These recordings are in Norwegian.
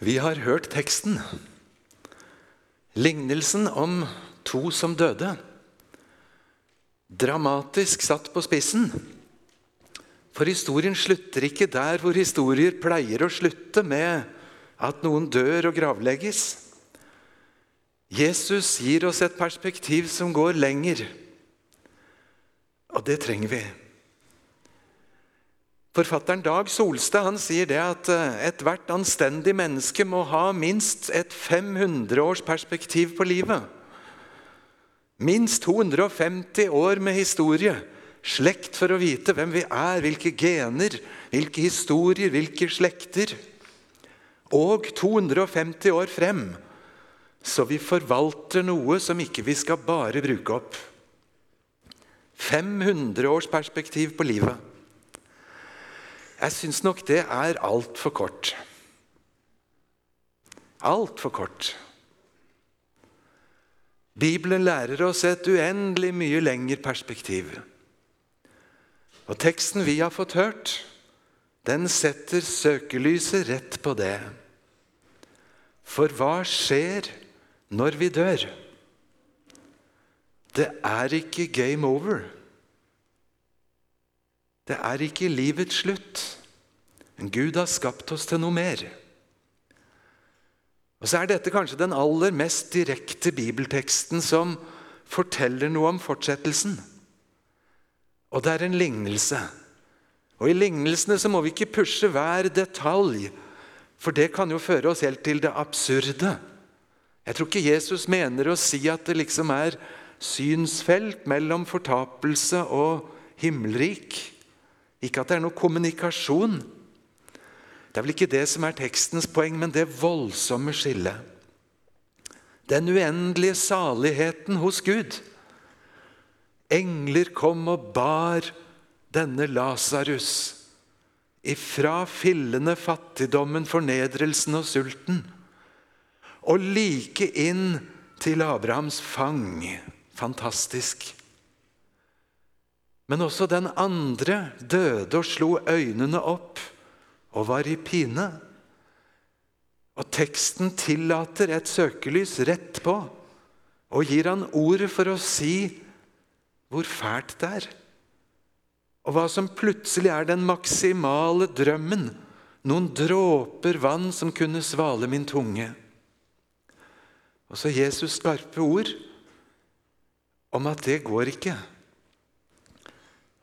Vi har hørt teksten. Lignelsen om to som døde. Dramatisk satt på spissen. For historien slutter ikke der hvor historier pleier å slutte, med at noen dør og gravlegges. Jesus gir oss et perspektiv som går lenger, og det trenger vi. Forfatteren Dag Solstad han sier det at eh, ethvert anstendig menneske må ha minst et 500-årsperspektiv på livet. Minst 250 år med historie, slekt for å vite hvem vi er, hvilke gener, hvilke historier, hvilke slekter. Og 250 år frem, så vi forvalter noe som ikke vi skal bare bruke opp. 500 års perspektiv på livet. Jeg syns nok det er altfor kort. Altfor kort. Bibelen lærer oss et uendelig mye lengre perspektiv. Og teksten vi har fått hørt, den setter søkelyset rett på det. For hva skjer når vi dør? Det er ikke game over. Det er ikke livets slutt. Men Gud har skapt oss til noe mer. Og så er dette kanskje den aller mest direkte bibelteksten som forteller noe om fortsettelsen. Og det er en lignelse. Og I lignelsene så må vi ikke pushe hver detalj, for det kan jo føre oss helt til det absurde. Jeg tror ikke Jesus mener å si at det liksom er synsfelt mellom fortapelse og himmelrik. Ikke at det er noe kommunikasjon. Det er vel ikke det som er tekstens poeng, men det voldsomme skillet. Den uendelige saligheten hos Gud. Engler kom og bar denne Lasarus ifra fillende fattigdommen, fornedrelsen og sulten, og like inn til Abrahams fang. Fantastisk. Men også den andre døde og slo øynene opp og var i pine. Og teksten tillater et søkelys rett på og gir han ordet for å si hvor fælt det er. Og hva som plutselig er den maksimale drømmen. Noen dråper vann som kunne svale min tunge. Og så Jesus' skarpe ord om at det går ikke.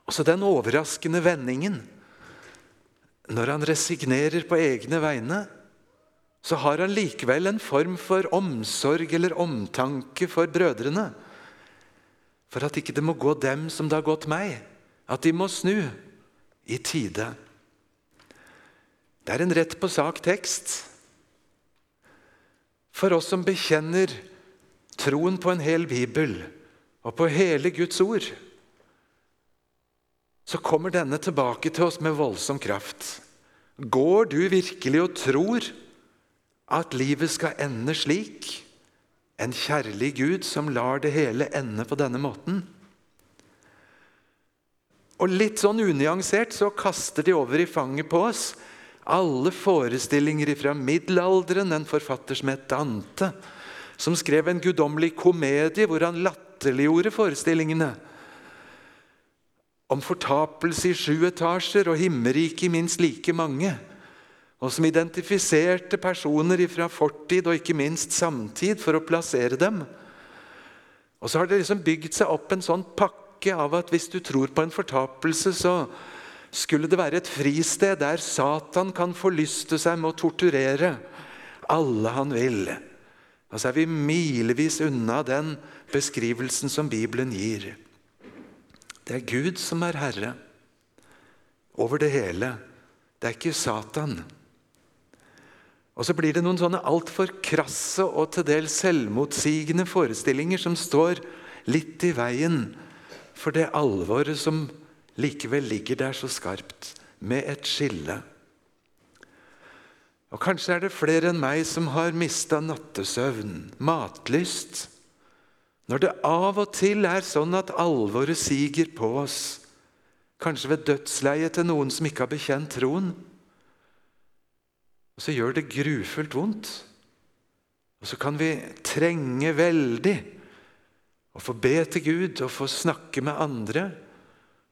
Også den overraskende vendingen. Når han resignerer på egne vegne, så har han likevel en form for omsorg eller omtanke for brødrene. For at ikke det må gå dem som det har gått meg. At de må snu i tide. Det er en rett på sak tekst. For oss som bekjenner troen på en hel bibel og på hele Guds ord, så kommer denne tilbake til oss med voldsom kraft. Går du virkelig og tror at livet skal ende slik? En kjærlig Gud som lar det hele ende på denne måten? Og litt sånn unyansert så kaster de over i fanget på oss alle forestillinger fra middelalderen. En forfatter som het Dante, som skrev en guddommelig komedie hvor han latterliggjorde forestillingene om fortapelse i sju etasjer og himmerike i minst like mange, og som identifiserte personer fra fortid og ikke minst samtid for å plassere dem. Og så har det liksom bygd seg opp en sånn pakke av at hvis du tror på en fortapelse, så skulle det være et fristed der Satan kan forlyste seg med å torturere alle han vil. Og så er vi milevis unna den beskrivelsen som Bibelen gir. Det er Gud som er herre over det hele. Det er ikke Satan. Og så blir det noen sånne altfor krasse og til dels selvmotsigende forestillinger som står litt i veien for det alvoret som likevel ligger der så skarpt, med et skille. Og Kanskje er det flere enn meg som har mista nattesøvn, matlyst, når det av og til er sånn at alvoret siger på oss, kanskje ved dødsleiet til noen som ikke har bekjent troen, Og så gjør det grufullt vondt. Og så kan vi trenge veldig å få be til Gud og få snakke med andre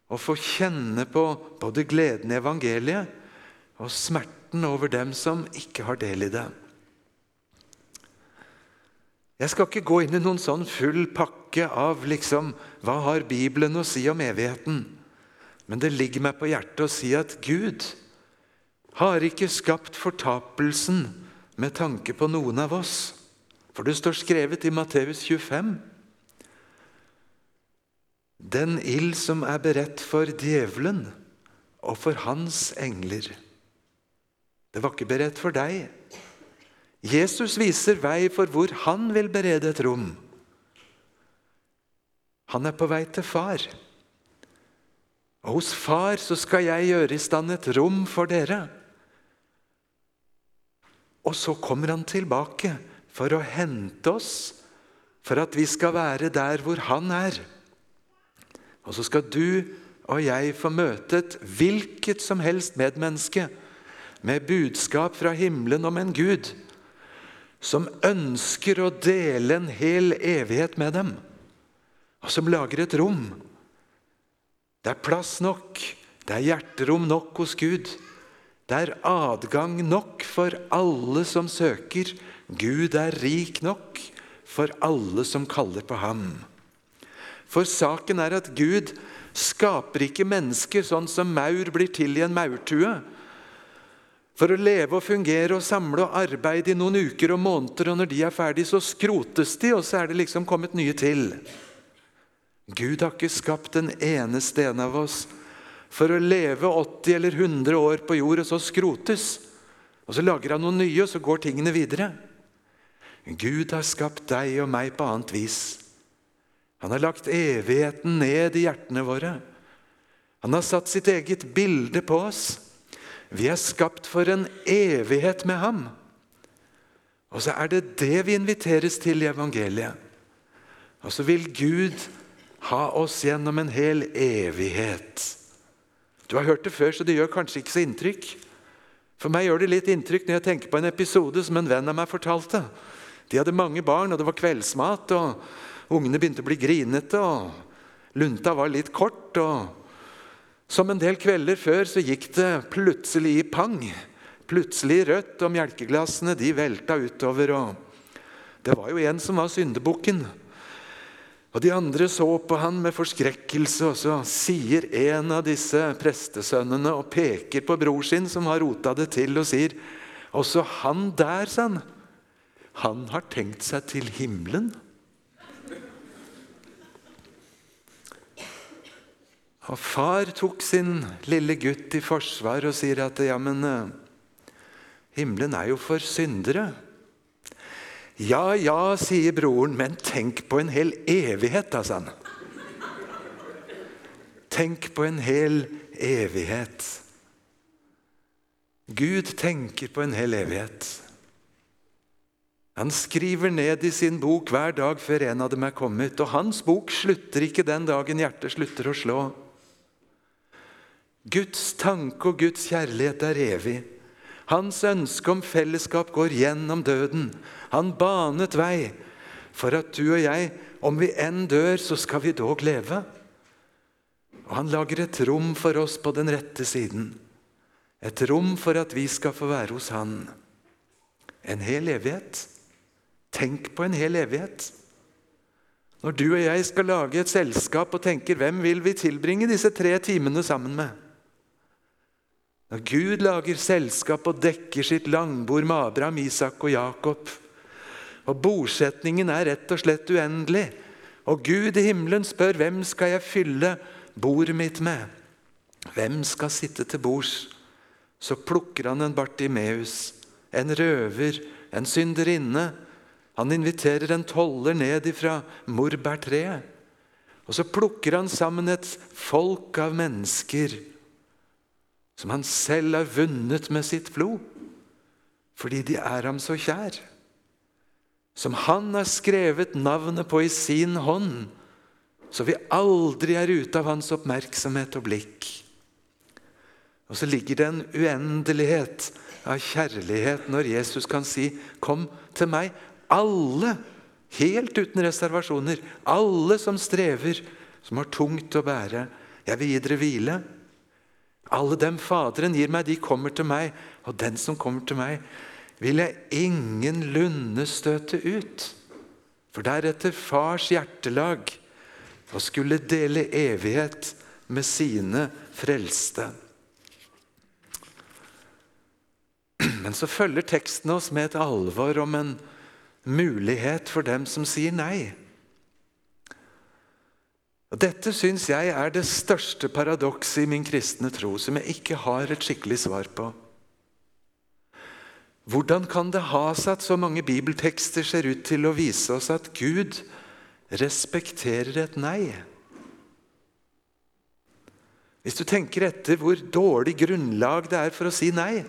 og få kjenne på både gleden i evangeliet og smerten over dem som ikke har del i det. Jeg skal ikke gå inn i noen sånn full pakke av liksom, hva har Bibelen å si om evigheten. Men det ligger meg på hjertet å si at Gud har ikke skapt fortapelsen med tanke på noen av oss. For det står skrevet i Matteus 25 Den ild som er beredt for djevelen og for hans engler. Det var ikke beredt for deg. Jesus viser vei for hvor han vil berede et rom. Han er på vei til far. Og hos far så skal jeg gjøre i stand et rom for dere. Og så kommer han tilbake for å hente oss, for at vi skal være der hvor han er. Og så skal du og jeg få møte et hvilket som helst medmenneske med budskap fra himmelen om en Gud som ønsker å dele en hel evighet med dem, og som lager et rom. Det er plass nok, det er hjerterom nok hos Gud. Det er adgang nok for alle som søker. Gud er rik nok for alle som kaller på ham. For saken er at Gud skaper ikke mennesker sånn som maur blir til i en maurtue. For å leve og fungere og samle og arbeide i noen uker og måneder, og når de er ferdige, så skrotes de, og så er det liksom kommet nye til. Gud har ikke skapt en eneste en av oss for å leve 80 eller 100 år på jord, og så skrotes. Og så lager han noen nye, og så går tingene videre. Gud har skapt deg og meg på annet vis. Han har lagt evigheten ned i hjertene våre. Han har satt sitt eget bilde på oss. Vi er skapt for en evighet med ham. Og så er det det vi inviteres til i evangeliet. Og så vil Gud ha oss gjennom en hel evighet. Du har hørt det før, så det gjør kanskje ikke så inntrykk. For meg gjør det litt inntrykk når jeg tenker på en episode som en venn av meg fortalte. De hadde mange barn, og det var kveldsmat, og ungene begynte å bli grinete. og Lunta var litt kort, og som en del kvelder før så gikk det plutselig i pang. Plutselig rødt, og melkeglassene de velta utover. og Det var jo en som var syndebukken. Og De andre så på han med forskrekkelse, og så sier en av disse prestesønnene og peker på bror sin, som har rota det til, og sier også han der, sa han, han har tenkt seg til himmelen. Og Far tok sin lille gutt i forsvar og sier at ja, men eh, himmelen er jo for syndere. Ja, ja, sier broren, men tenk på en hel evighet, da, sa han. Tenk på en hel evighet. Gud tenker på en hel evighet. Han skriver ned i sin bok hver dag før en av dem er kommet. Og hans bok slutter ikke den dagen hjertet slutter å slå. Guds tanke og Guds kjærlighet er evig. Hans ønske om fellesskap går gjennom døden. Han banet vei for at du og jeg, om vi enn dør, så skal vi dog leve. Og han lager et rom for oss på den rette siden. Et rom for at vi skal få være hos han. En hel evighet. Tenk på en hel evighet. Når du og jeg skal lage et selskap og tenker hvem vil vi tilbringe disse tre timene sammen med? Når Gud lager selskap og dekker sitt langbord med Abraham, Isak og Jakob, og bosetningen er rett og slett uendelig, og Gud i himmelen spør hvem skal jeg fylle bordet mitt med? Hvem skal sitte til bords? Så plukker han en Bartimeus, en røver, en synderinne. Han inviterer en toller ned ifra morbærtreet. Og så plukker han sammen et folk av mennesker som han selv har vunnet med sitt blod, fordi de er ham så kjær. Som han har skrevet navnet på i sin hånd, så vi aldri er ute av hans oppmerksomhet og blikk. Og så ligger det en uendelighet av kjærlighet når Jesus kan si 'Kom til meg', alle, helt uten reservasjoner, alle som strever, som har tungt å bære. Jeg vil gi dere hvile. Alle dem Faderen gir meg, de kommer til meg, og den som kommer til meg, vil jeg ingenlunde støte ut. For det er fars hjertelag og skulle dele evighet med sine frelste. Men så følger teksten oss med et alvor om en mulighet for dem som sier nei. Dette syns jeg er det største paradokset i min kristne tro, som jeg ikke har et skikkelig svar på. Hvordan kan det ha seg at så mange bibeltekster ser ut til å vise oss at Gud respekterer et nei? Hvis du tenker etter hvor dårlig grunnlag det er for å si nei,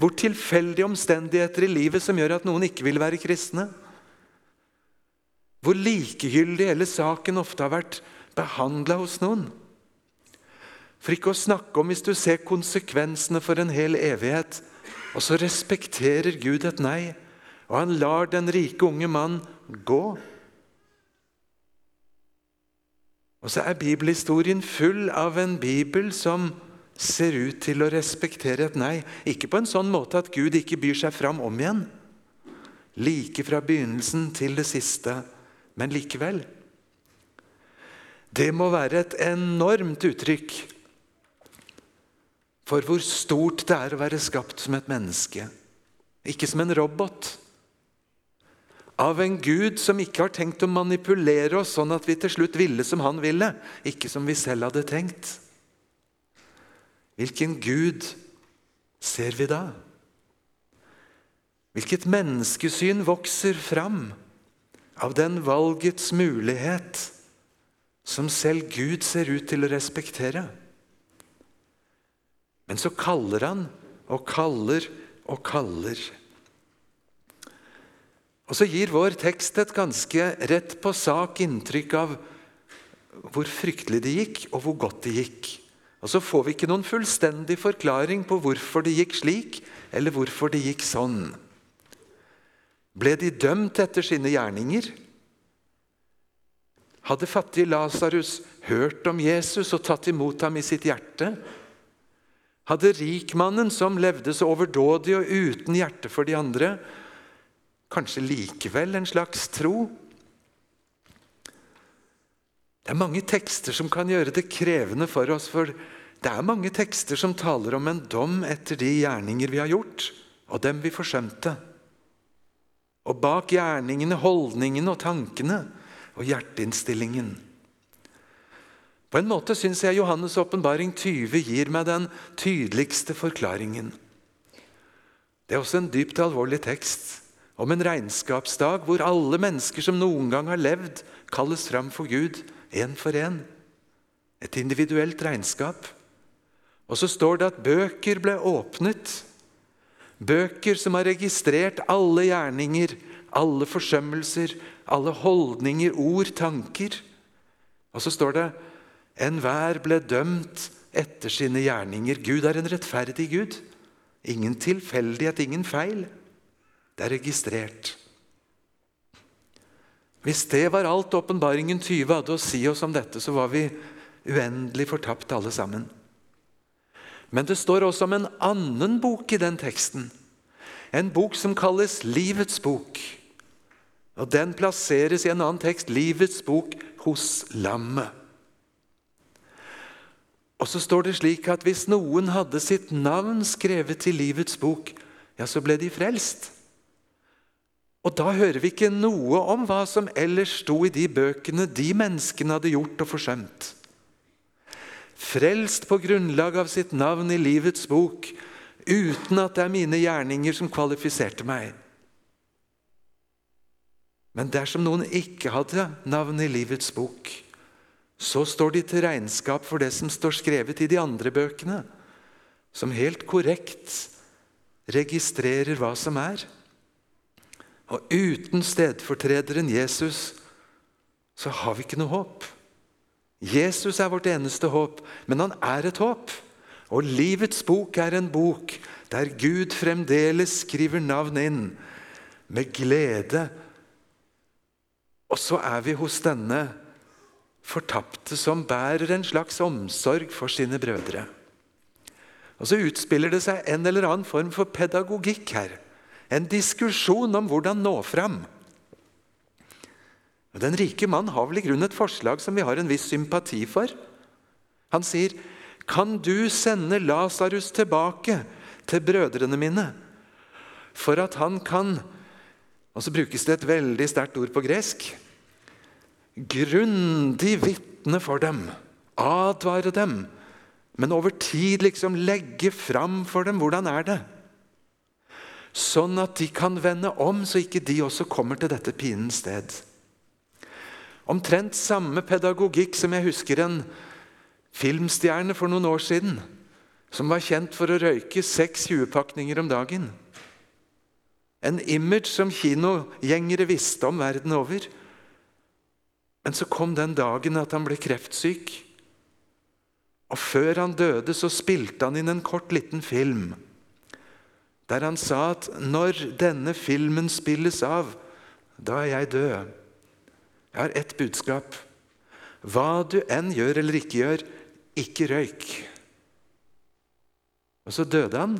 hvor tilfeldige omstendigheter i livet som gjør at noen ikke vil være kristne, hvor likegyldig hele saken ofte har vært behandla hos noen. For ikke å snakke om hvis du ser konsekvensene for en hel evighet og så respekterer Gud et nei, og han lar den rike unge mann gå. Og så er bibelhistorien full av en bibel som ser ut til å respektere et nei. Ikke på en sånn måte at Gud ikke byr seg fram om igjen, like fra begynnelsen til det siste, men likevel. Det må være et enormt uttrykk for hvor stort det er å være skapt som et menneske, ikke som en robot. Av en Gud som ikke har tenkt å manipulere oss sånn at vi til slutt ville som han ville, ikke som vi selv hadde tenkt. Hvilken Gud ser vi da? Hvilket menneskesyn vokser fram av den valgets mulighet som selv Gud ser ut til å respektere? Men så kaller han og kaller og kaller. Og så gir vår tekst et ganske rett på sak inntrykk av hvor fryktelig det gikk, og hvor godt det gikk. Og så får vi ikke noen fullstendig forklaring på hvorfor det gikk slik, eller hvorfor det gikk sånn. Ble de dømt etter sine gjerninger? Hadde fattige Lasarus hørt om Jesus og tatt imot ham i sitt hjerte? hadde rikmannen, som levde så overdådig og uten hjerte for de andre, kanskje likevel en slags tro? Det er mange tekster som kan gjøre det krevende for oss. For det er mange tekster som taler om en dom etter de gjerninger vi har gjort, og dem vi forsømte. Og bak gjerningene, holdningene og tankene og hjerteinnstillingen. På en måte syns jeg Johannes' åpenbaring 20 gir meg den tydeligste forklaringen. Det er også en dypt alvorlig tekst om en regnskapsdag hvor alle mennesker som noen gang har levd, kalles fram for Gud, én for én. Et individuelt regnskap. Og så står det at bøker ble åpnet. Bøker som har registrert alle gjerninger, alle forsømmelser, alle holdninger, ord, tanker. Og så står det Enhver ble dømt etter sine gjerninger. Gud er en rettferdig Gud. Ingen tilfeldighet, ingen feil. Det er registrert. Hvis det var alt åpenbaringen 20 hadde å si oss om dette, så var vi uendelig fortapt alle sammen. Men det står også om en annen bok i den teksten. En bok som kalles Livets bok. Og Den plasseres i en annen tekst, Livets bok hos Lammet. Og så står det slik at hvis noen hadde sitt navn skrevet i livets bok, ja, så ble de frelst. Og da hører vi ikke noe om hva som ellers sto i de bøkene de menneskene hadde gjort og forsømt. Frelst på grunnlag av sitt navn i livets bok, uten at det er mine gjerninger som kvalifiserte meg. Men dersom noen ikke hadde navn i livets bok, så står de til regnskap for det som står skrevet i de andre bøkene, som helt korrekt registrerer hva som er. Og uten stedfortrederen Jesus så har vi ikke noe håp. Jesus er vårt eneste håp, men han er et håp. Og livets bok er en bok der Gud fremdeles skriver navn inn med glede. Og så er vi hos denne fortapte som bærer en slags omsorg for sine brødre. Og Så utspiller det seg en eller annen form for pedagogikk her. En diskusjon om hvordan nå fram. Den rike mann har vel i grunnen et forslag som vi har en viss sympati for. Han sier, 'Kan du sende Lasarus tilbake til brødrene mine, for at han kan' Og så brukes det et veldig sterkt ord på gresk. Grundig vitne for dem, advare dem, men over tid liksom legge fram for dem hvordan er det Sånn at de kan vende om, så ikke de også kommer til dette pinens sted. Omtrent samme pedagogikk som jeg husker en filmstjerne for noen år siden, som var kjent for å røyke seks 20-pakninger om dagen. En image som kinogjengere visste om verden over. Men så kom den dagen at han ble kreftsyk. Og før han døde, så spilte han inn en kort, liten film der han sa at når denne filmen spilles av, da er jeg død. Jeg har ett budskap. Hva du enn gjør eller ikke gjør, ikke røyk. Og så døde han.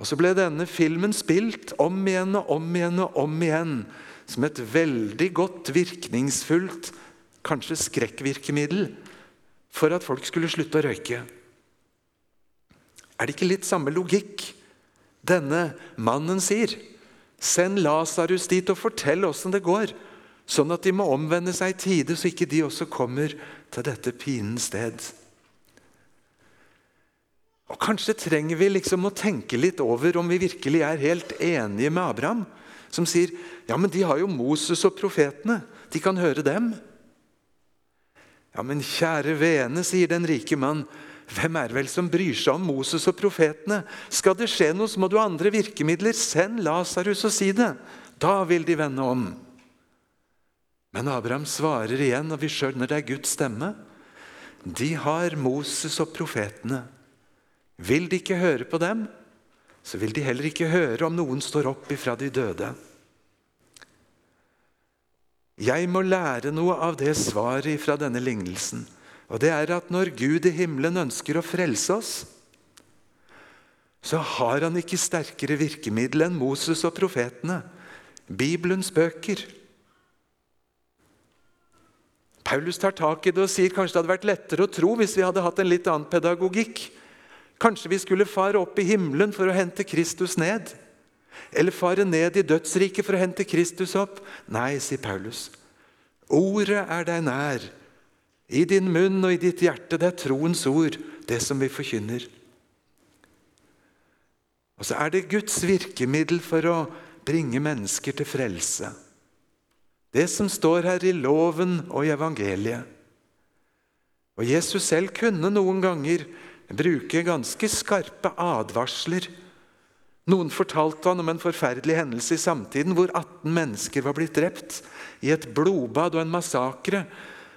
Og så ble denne filmen spilt om igjen og om igjen og om igjen som et veldig godt, virkningsfullt, kanskje skrekkvirkemiddel for at folk skulle slutte å røyke. Er det ikke litt samme logikk denne mannen sier? Send Lasarus dit og fortell åssen det går. Sånn at de må omvende seg i tide, så ikke de også kommer til dette pinens sted. Og Kanskje trenger vi liksom å tenke litt over om vi virkelig er helt enige med Abraham, som sier ja, men de har jo Moses og profetene. De kan høre dem. Ja, men kjære vene, sier den rike mann. Hvem er vel som bryr seg om Moses og profetene? Skal det skje noe, så må du ha andre virkemidler. Send Lasarus og si det. Da vil de vende om. Men Abraham svarer igjen, og vi skjønner det er Guds stemme. De har Moses og profetene. Vil de ikke høre på dem, så vil de heller ikke høre om noen står opp ifra de døde. Jeg må lære noe av det svaret fra denne lignelsen. Og det er at når Gud i himmelen ønsker å frelse oss, så har han ikke sterkere virkemiddel enn Moses og profetene, Bibelens bøker. Paulus tar tak i det og sier kanskje det hadde vært lettere å tro hvis vi hadde hatt en litt annen pedagogikk. Kanskje vi skulle fare opp i himmelen for å hente Kristus ned? Eller fare ned i dødsriket for å hente Kristus opp? Nei, sier Paulus. Ordet er deg nær, i din munn og i ditt hjerte. Det er troens ord, det som vi forkynner. Og så er det Guds virkemiddel for å bringe mennesker til frelse. Det som står her i loven og i evangeliet. Og Jesus selv kunne noen ganger bruke ganske skarpe advarsler. Noen fortalte han om en forferdelig hendelse i samtiden hvor 18 mennesker var blitt drept i et blodbad og en massakre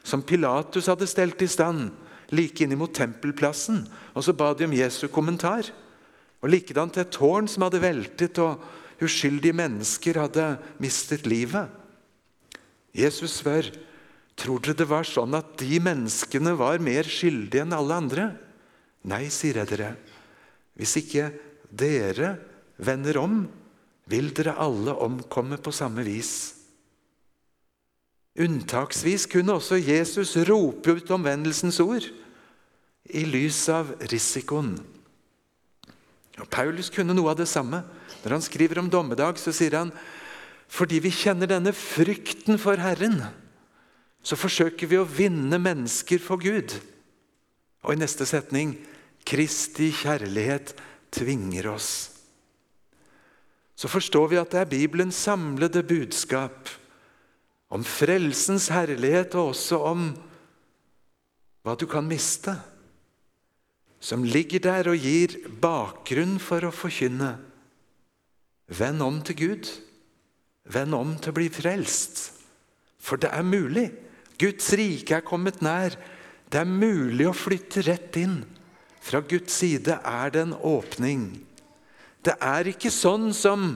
som Pilatus hadde stelt i stand like innimot tempelplassen. Og så ba de om Jesu kommentar. Og Likedan til et tårn som hadde veltet, og uskyldige mennesker hadde mistet livet. Jesus spør tror dere det var sånn at de menneskene var mer skyldige enn alle andre. Nei, sier jeg dere. Hvis ikke dere vender om, vil dere alle omkomme på samme vis. Unntaksvis kunne også Jesus rope ut omvendelsens ord i lys av risikoen. Og Paulus kunne noe av det samme. Når han skriver om dommedag, så sier han fordi vi kjenner denne frykten for Herren, så forsøker vi å vinne mennesker for Gud. Og i neste setning Kristi kjærlighet tvinger oss. Så forstår vi at det er Bibelens samlede budskap om frelsens herlighet og også om hva du kan miste, som ligger der og gir bakgrunn for å forkynne. Vend om til Gud. Vend om til å bli frelst. For det er mulig. Guds rike er kommet nær. Det er mulig å flytte rett inn. Fra Guds side er det en åpning. Det er ikke sånn som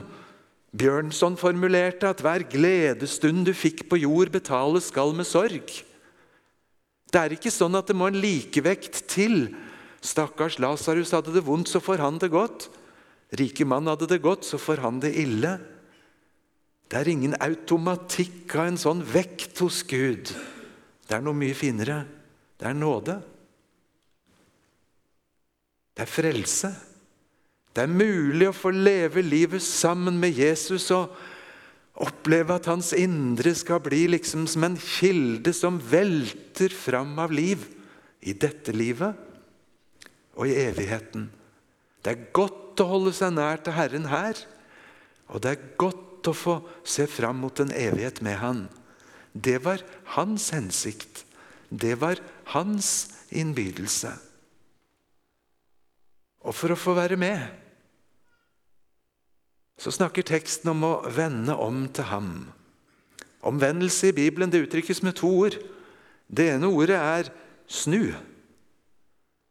Bjørnson formulerte, at hver gledesstund du fikk på jord, betales skal med sorg. Det er ikke sånn at det må en likevekt til. Stakkars Lasarus hadde det vondt, så får han det godt. Rike mann hadde det godt, så får han det ille. Det er ingen automatikk av en sånn vekt hos Gud. Det er noe mye finere. Det er nåde. Det er frelse. Det er mulig å få leve livet sammen med Jesus og oppleve at hans indre skal bli liksom som en kilde som velter fram av liv i dette livet og i evigheten. Det er godt å holde seg nær til Herren her, og det er godt å få se fram mot en evighet med Han. Det var hans hensikt. Det var hans innbydelse. Og for å få være med så snakker teksten om å vende om til ham. Omvendelse i Bibelen det uttrykkes med to ord. Det ene ordet er snu.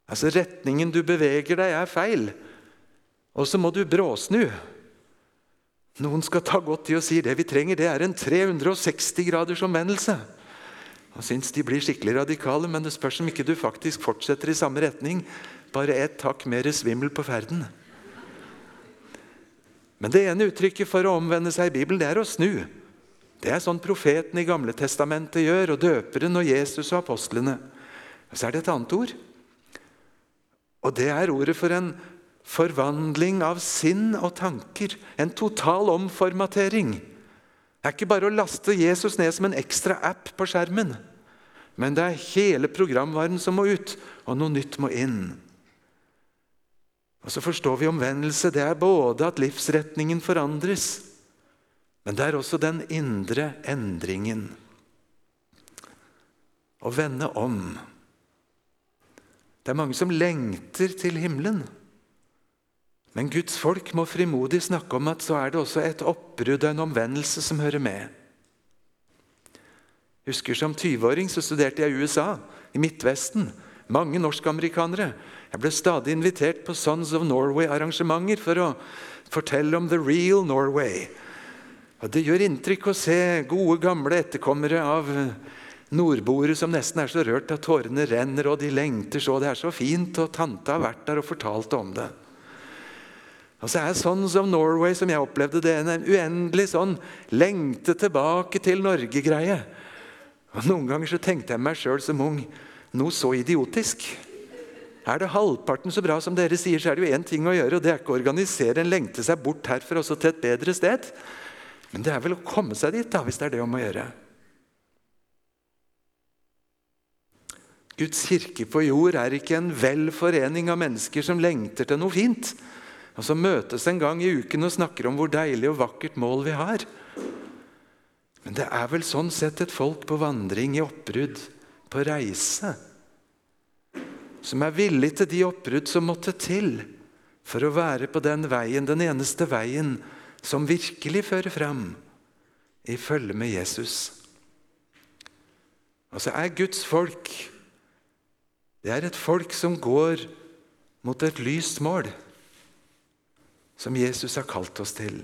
Altså Retningen du beveger deg, er feil. Og så må du bråsnu. Noen skal ta godt i å si det vi trenger, det er en 360 graders omvendelse. Og syns de blir skikkelig radikale, men det spørs om ikke du faktisk fortsetter i samme retning, bare ett hakk mer svimmel på ferden. Men det ene uttrykket for å omvende seg i Bibelen, det er å snu. Det er sånn profeten i Gamle Testamentet gjør, og døperen og Jesus og apostlene. Så er det et annet ord. Og det er ordet for en forvandling av sinn og tanker. En total omformatering. Det er ikke bare å laste Jesus ned som en ekstra app på skjermen. Men det er hele programvaren som må ut, og noe nytt må inn. Og Så forstår vi omvendelse. Det er både at livsretningen forandres, men det er også den indre endringen. Å vende om. Det er mange som lengter til himmelen. Men Guds folk må frimodig snakke om at så er det også et oppbrudd og en omvendelse som hører med. Husker Som 20-åring så studerte jeg i USA, i Midtvesten. Mange norskamerikanere. Jeg ble stadig invitert på Sons of Norway-arrangementer for å fortelle om the real Norway. Og Det gjør inntrykk å se gode, gamle etterkommere av nordboere som nesten er så rørt at tårene renner, og de lengter så. Det er så fint, og tante har vært der og fortalt om det. Og så er Sons of Norway, som jeg opplevde det, en uendelig sånn lengte tilbake til Norge-greie. Og Noen ganger så tenkte jeg meg sjøl som ung noe så idiotisk. Er det halvparten så bra som dere sier, så er det jo én ting å gjøre, og det er ikke å organisere en lengte seg bort herfra også til et bedre sted. Men det er vel å komme seg dit, da, hvis det er det om å gjøre. Guds kirke på jord er ikke en vel forening av mennesker som lengter til noe fint, og som møtes en gang i uken og snakker om hvor deilig og vakkert mål vi har. Men det er vel sånn sett et folk på vandring, i oppbrudd, på reise som er villig til de oppbrudd som måtte til for å være på den veien, den eneste veien som virkelig fører fram i følge med Jesus. Altså er Guds folk Det er et folk som går mot et lyst mål, som Jesus har kalt oss til.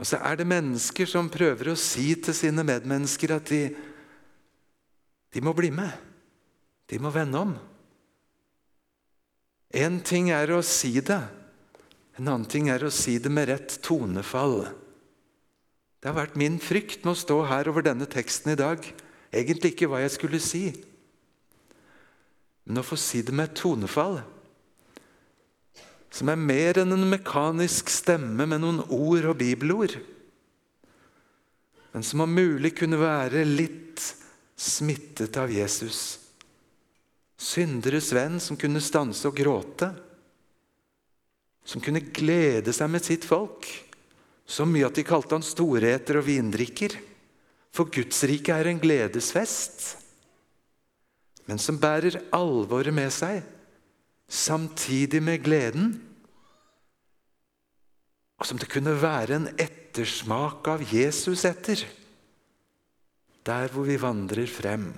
Og så er det mennesker som prøver å si til sine medmennesker at de, de må bli med. De må vende om. Én ting er å si det, en annen ting er å si det med rett tonefall. Det har vært min frykt med å stå her over denne teksten i dag. Egentlig ikke hva jeg skulle si, men å få si det med et tonefall som er mer enn en mekanisk stemme med noen ord og bibelord, men som om mulig kunne være litt smittet av Jesus synderes venn som kunne stanse og gråte. Som kunne glede seg med sitt folk. Så mye at de kalte han storheter og vindrikker. For Guds rike er en gledesfest. Men som bærer alvoret med seg, samtidig med gleden. Og som det kunne være en ettersmak av Jesus etter. Der hvor vi vandrer frem.